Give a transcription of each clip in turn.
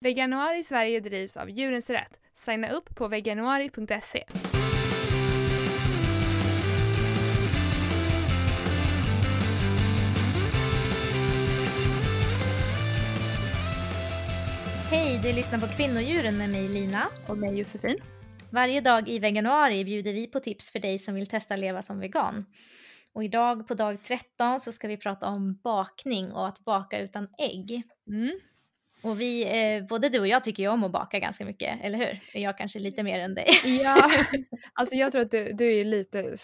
Veganuari Sverige drivs av Djurens Rätt. Signa upp på veganuari.se. Hej, du lyssnar på Kvinnodjuren med mig Lina. Och mig Josefin. Varje dag i veganuari bjuder vi på tips för dig som vill testa leva som vegan. Och idag på dag 13 så ska vi prata om bakning och att baka utan ägg. Mm. Och vi, eh, både du och jag tycker ju om att baka ganska mycket, eller hur? Jag kanske lite mer än dig. Ja, alltså jag tror att du, du är lite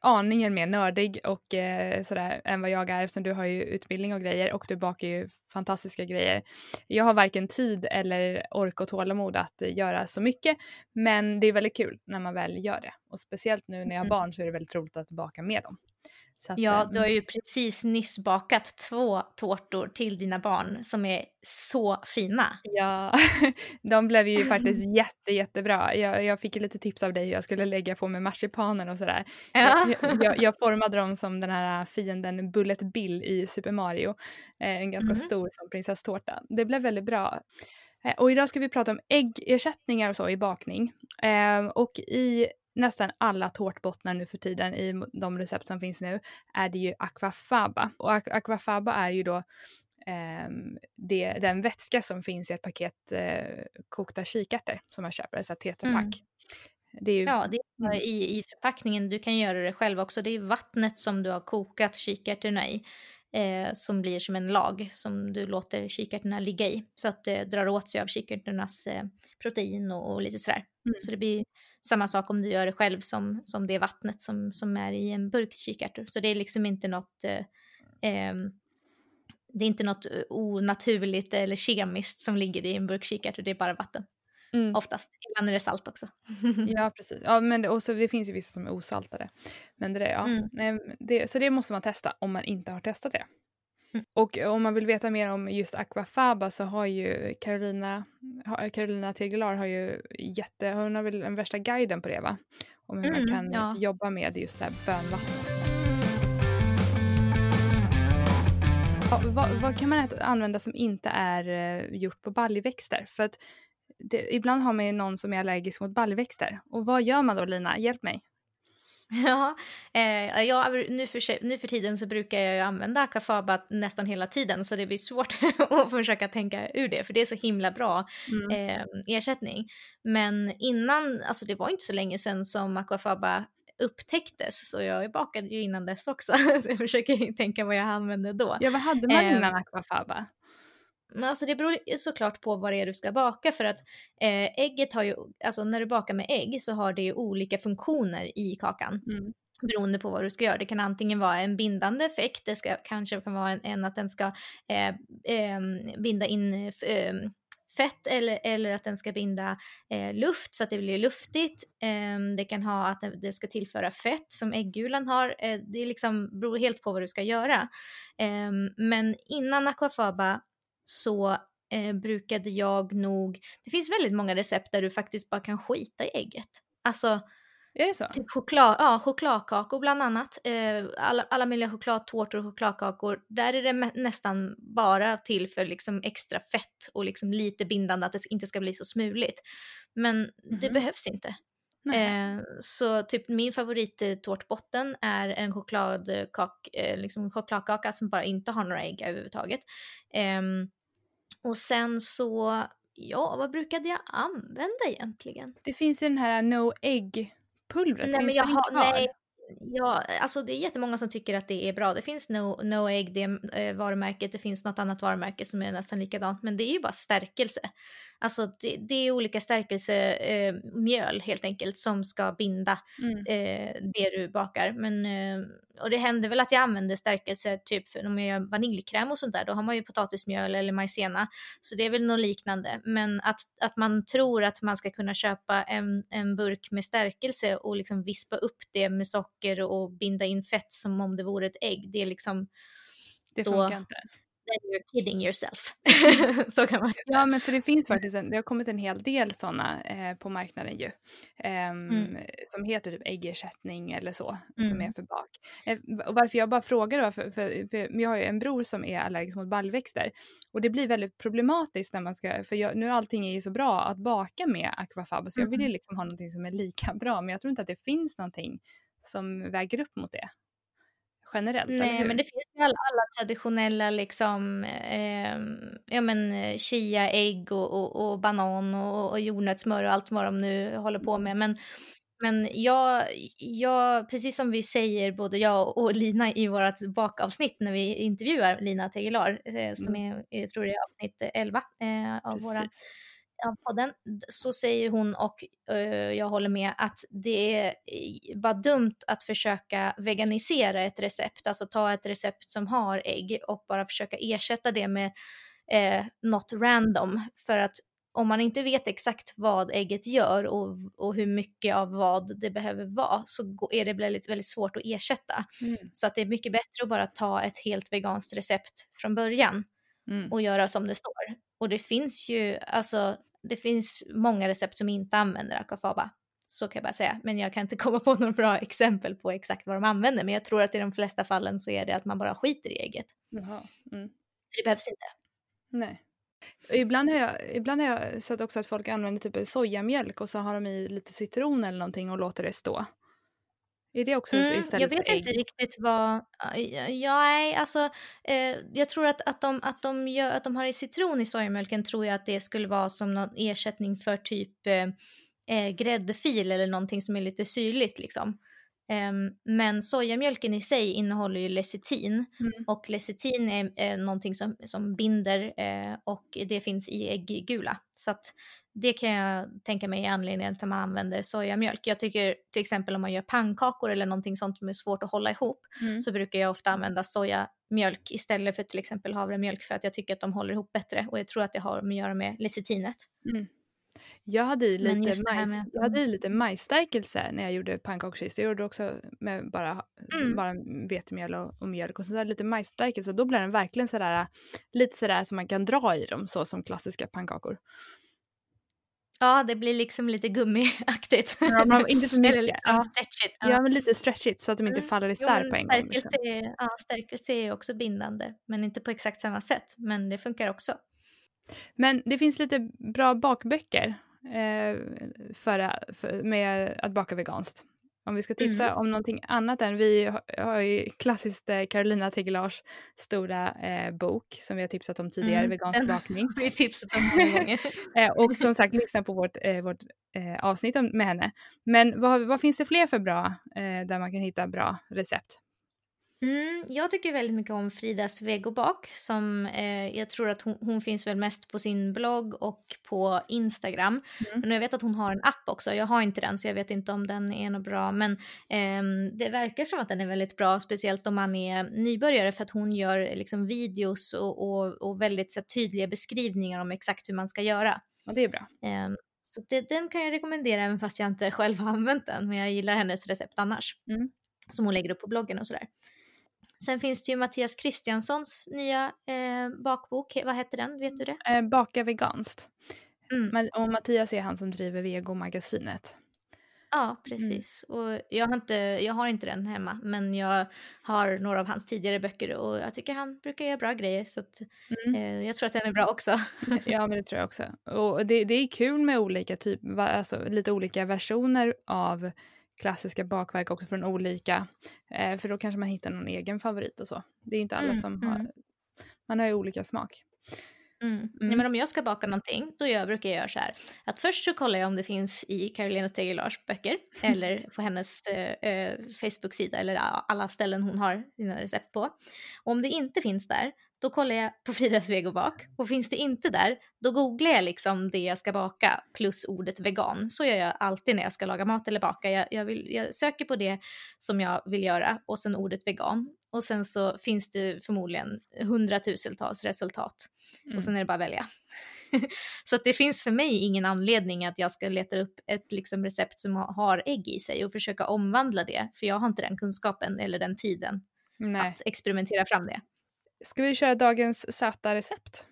aningen mer nördig och eh, sådär än vad jag är eftersom du har ju utbildning och grejer och du bakar ju fantastiska grejer. Jag har varken tid eller ork och tålamod att göra så mycket men det är väldigt kul när man väl gör det och speciellt nu när jag har mm. barn så är det väldigt roligt att baka med dem. Att, ja, du har mm. ju precis nyss bakat två tårtor till dina barn som är så fina. Ja, de blev ju faktiskt jätte, jättebra. Jag, jag fick lite tips av dig hur jag skulle lägga på med marsipanen och sådär. Ja. Jag, jag, jag, formade dem som den här fienden Bullet Bill i Super Mario. Eh, en ganska mm. stor som prinsesstårta. Det blev väldigt bra. Eh, och idag ska vi prata om äggersättningar och så i bakning. Eh, och i nästan alla tårtbottnar nu för tiden i de recept som finns nu är det ju aquafaba. Och aquafaba är ju då eh, det, den vätska som finns i ett paket eh, kokta kikärtor som man köper, alltså tetrapack. Mm. Det är ju... Ja, det är mm. i, i förpackningen. Du kan göra det själv också. Det är vattnet som du har kokat kikärtorna i eh, som blir som en lag som du låter kikärtorna ligga i så att det drar åt sig av kikärtornas eh, protein och, och lite sådär. Mm. Så det blir samma sak om du gör det själv som, som det vattnet som, som är i en burk kikärtor. Så det är liksom inte något eh, eh, det är inte något onaturligt eller kemiskt som ligger i en burk kikärtor, det är bara vatten. Mm. Oftast. Ibland är det salt också. ja, precis. Ja, men det, och så, det finns ju vissa som är osaltade. Men det, ja. Mm. det, så det måste man testa om man inte har testat det. Och om man vill veta mer om just aquafaba så har ju Carolina, Carolina Tegelar har ju jätte, hon har väl den värsta guiden på det va? Om hur man mm, kan ja. jobba med just det här bönvattnet. Ja, vad, vad, kan man använda som inte är uh, gjort på baljväxter? För att det, ibland har man ju någon som är allergisk mot baljväxter. Och vad gör man då Lina? Hjälp mig. Ja, eh, jag, nu, för, nu för tiden så brukar jag använda akafaba nästan hela tiden så det blir svårt att försöka tänka ur det för det är så himla bra mm. eh, ersättning. Men innan, alltså det var inte så länge sedan som akafaba upptäcktes så jag bakade ju innan dess också så jag försöker tänka vad jag använde då. Ja, vad hade man innan eh, akafaba? Men alltså det beror såklart på vad det är du ska baka för att eh, ägget har ju, alltså när du bakar med ägg så har det ju olika funktioner i kakan. Mm. Beroende på vad du ska göra. Det kan antingen vara en bindande effekt, det ska, kanske kan vara en, en att den ska eh, eh, binda in eh, fett eller, eller att den ska binda eh, luft så att det blir luftigt. Eh, det kan ha att det ska tillföra fett som äggulan har. Eh, det liksom, beror helt på vad du ska göra. Ehm, men innan aquafaba så eh, brukade jag nog, det finns väldigt många recept där du faktiskt bara kan skita i ägget. Alltså, är det så? Typ choklad, ja, chokladkakor bland annat. Eh, alla, alla möjliga chokladtårtor och chokladkakor. Där är det nästan bara till för liksom extra fett och liksom lite bindande att det inte ska bli så smuligt. Men mm -hmm. det mhm. behövs inte. Eh, så typ min favorittårtbotten är en chokladkak, eh, liksom chokladkaka som bara inte har några ägg överhuvudtaget. Eh, och sen så, ja vad brukade jag använda egentligen? Det finns ju den här no egg pulvret, nej, finns men jag det har, nej, Ja, alltså det är jättemånga som tycker att det är bra. Det finns No, no Egg, det eh, varumärket, det finns något annat varumärke som är nästan likadant, men det är ju bara stärkelse. Alltså det, det är olika stärkelsemjöl eh, helt enkelt som ska binda mm. eh, det du bakar. Men, eh, och det händer väl att jag använder stärkelse typ för om jag gör vaniljkräm och sånt där, då har man ju potatismjöl eller majsena. Så det är väl något liknande. Men att, att man tror att man ska kunna köpa en, en burk med stärkelse och liksom vispa upp det med socker och binda in fett som om det vore ett ägg, det är liksom... Det funkar då, inte then you're kidding yourself. så kan man Ja, men för det finns faktiskt en, det har kommit en hel del sådana eh, på marknaden ju. Eh, mm. Som heter typ äggersättning eller så, mm. som är för bak. Eh, och varför jag bara frågar då, för, för, för, jag har ju en bror som är allergisk mot baljväxter. Och det blir väldigt problematiskt när man ska, för jag, nu allting är ju så bra att baka med aquafab, så jag vill ju mm. liksom ha någonting som är lika bra, men jag tror inte att det finns någonting som väger upp mot det generellt? Nej, men det finns ju alla, alla traditionella liksom, eh, ja men chia, ägg och, och, och banan och, och jordnötssmör och allt vad de nu håller på med. Men, men jag, jag, precis som vi säger, både jag och Lina i vårt bakavsnitt när vi intervjuar Lina Tegelar, eh, som mm. är, jag tror det är avsnitt 11 eh, av precis. våra av podden så säger hon och uh, jag håller med att det är bara dumt att försöka veganisera ett recept, alltså ta ett recept som har ägg och bara försöka ersätta det med uh, något random för att om man inte vet exakt vad ägget gör och, och hur mycket av vad det behöver vara så är det väldigt, väldigt svårt att ersätta. Mm. Så att det är mycket bättre att bara ta ett helt veganskt recept från början mm. och göra som det står. Och det finns ju, alltså det finns många recept som inte använder aquafaba. Så kan jag bara säga. Men jag kan inte komma på några bra exempel på exakt vad de använder. Men jag tror att i de flesta fallen så är det att man bara skiter i ägget. Jaha. Mm. Det behövs inte. Nej. Ibland har, jag, ibland har jag sett också att folk använder typ sojamjölk och så har de i lite citron eller någonting och låter det stå. Är det också mm, istället Jag vet för inte riktigt vad, ja, alltså eh, jag tror att, att, de, att, de gör, att de har i citron i sojamjölken tror jag att det skulle vara som någon ersättning för typ eh, eh gräddfil eller någonting som är lite syrligt liksom. Um, men sojamjölken i sig innehåller ju lecitin mm. och lecitin är, är någonting som, som binder eh, och det finns i ägggula. Så att det kan jag tänka mig är anledningen till att man använder sojamjölk. Jag tycker till exempel om man gör pannkakor eller någonting sånt som är svårt att hålla ihop mm. så brukar jag ofta använda sojamjölk istället för till exempel havremjölk för att jag tycker att de håller ihop bättre och jag tror att det har att göra med lecitinet. Mm. Jag hade i lite, majs, med, jag hade i lite majsstärkelse när jag gjorde pannkakskis. Jag gjorde också med bara, mm. bara vetemjöl och, och mjölk och så lite majsstärkelse och då blir den verkligen sådär lite sådär som man kan dra i dem så som klassiska pannkakor. Ja, det blir liksom lite gummiaktigt. Ja, men inte för mycket. Eller liksom ja. stretchigt. Ja. ja. men lite stretchigt så att de inte mm. faller isär jo, på en gång. Liksom. Är, ja, stärkelse är också bindande, men inte på exakt samma sätt. Men det funkar också. Men det finns lite bra bakböcker för, för, med att baka veganskt. Om vi ska tipsa mm. om någonting annat än, vi har ju klassiskt eh, Carolina Tegelars stora eh, bok som vi har tipsat om tidigare, mm. vegansk bakning. vi har tipsat om gånger. eh, och som sagt, lyssna på vårt, eh, vårt eh, avsnitt med henne. Men vad, vad finns det fler för bra, eh, där man kan hitta bra recept? Mm, jag tycker väldigt mycket om Fridas vegobak som eh, jag tror att hon, hon, finns väl mest på sin blogg och på Instagram. Mm. Men jag vet att hon har en app också. Jag har inte den så jag vet inte om den är något bra. Men eh, det verkar som att den är väldigt bra, speciellt om man är nybörjare för att hon gör liksom videos och, och, och väldigt så, tydliga beskrivningar om exakt hur man ska göra. Ja, det är bra. Eh, så det, den kan jag rekommendera även fast jag inte själv har använt den. Men jag gillar hennes recept annars. Mm. Som hon lägger upp på bloggen och sådär. Sen finns det ju Mattias Kristianssons nya eh, bakbok. Vad heter den? Vet du det? Eh, Baka veganskt. Mm. Och Mattias är han som driver Vegomagasinet. Ja, mm. precis. Mm. Och jag har, inte, jag har inte den hemma, men jag har några av hans tidigare böcker och jag tycker han brukar göra bra grejer. Så att, mm. eh, jag tror att den är bra också. ja, men det tror jag också. Och det, det är kul med olika typer, alltså lite olika versioner av klassiska bakverk också från olika, eh, för då kanske man hittar någon egen favorit och så. Det är inte alla mm, som mm. har, man har ju olika smak. Mm. Mm. Nej, men om jag ska baka någonting, då jag brukar jag göra så här. Att först så kollar jag om det finns i Carolina Tegelars böcker eller på hennes eh, eh, Facebook-sida eller alla ställen hon har sina recept på. Och om det inte finns där, då kollar jag på Fridas vegobak och finns det inte där, då googlar jag liksom det jag ska baka plus ordet vegan. Så gör jag alltid när jag ska laga mat eller baka. Jag, jag, vill, jag söker på det som jag vill göra och sen ordet vegan. Och sen så finns det förmodligen hundratusentals resultat. Mm. Och sen är det bara att välja. så att det finns för mig ingen anledning att jag ska leta upp ett liksom, recept som har ägg i sig och försöka omvandla det. För jag har inte den kunskapen eller den tiden Nej. att experimentera fram det. Ska vi köra dagens söta recept?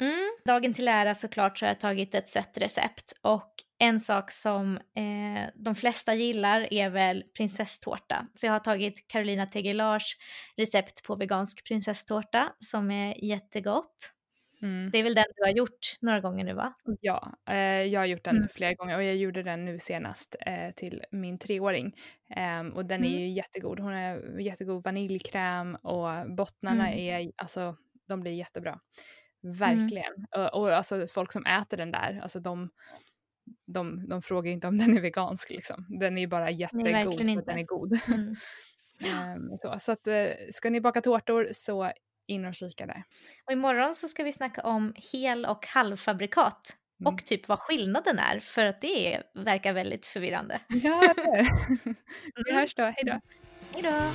Mm. Dagen till ära såklart så har jag tagit ett sött recept och en sak som eh, de flesta gillar är väl prinsesstårta. Så jag har tagit Carolina Tegelars recept på vegansk prinsesstårta som är jättegott. Mm. Det är väl den du har gjort några gånger nu va? Ja, eh, jag har gjort den mm. flera gånger och jag gjorde den nu senast eh, till min treåring. Eh, och den mm. är ju jättegod. Hon har jättegod vaniljkräm och bottnarna mm. är, alltså de blir jättebra. Mm. Verkligen. Och, och alltså folk som äter den där, alltså de de, de frågar inte om den är vegansk liksom. Den är bara jättegod för att den är god. Mm. um, så så att, uh, ska ni baka tårtor så in och kika där. Och imorgon så ska vi snacka om hel och halvfabrikat mm. och typ vad skillnaden är för att det verkar väldigt förvirrande. Ja, det är Vi hörs då, hejdå. Hejdå.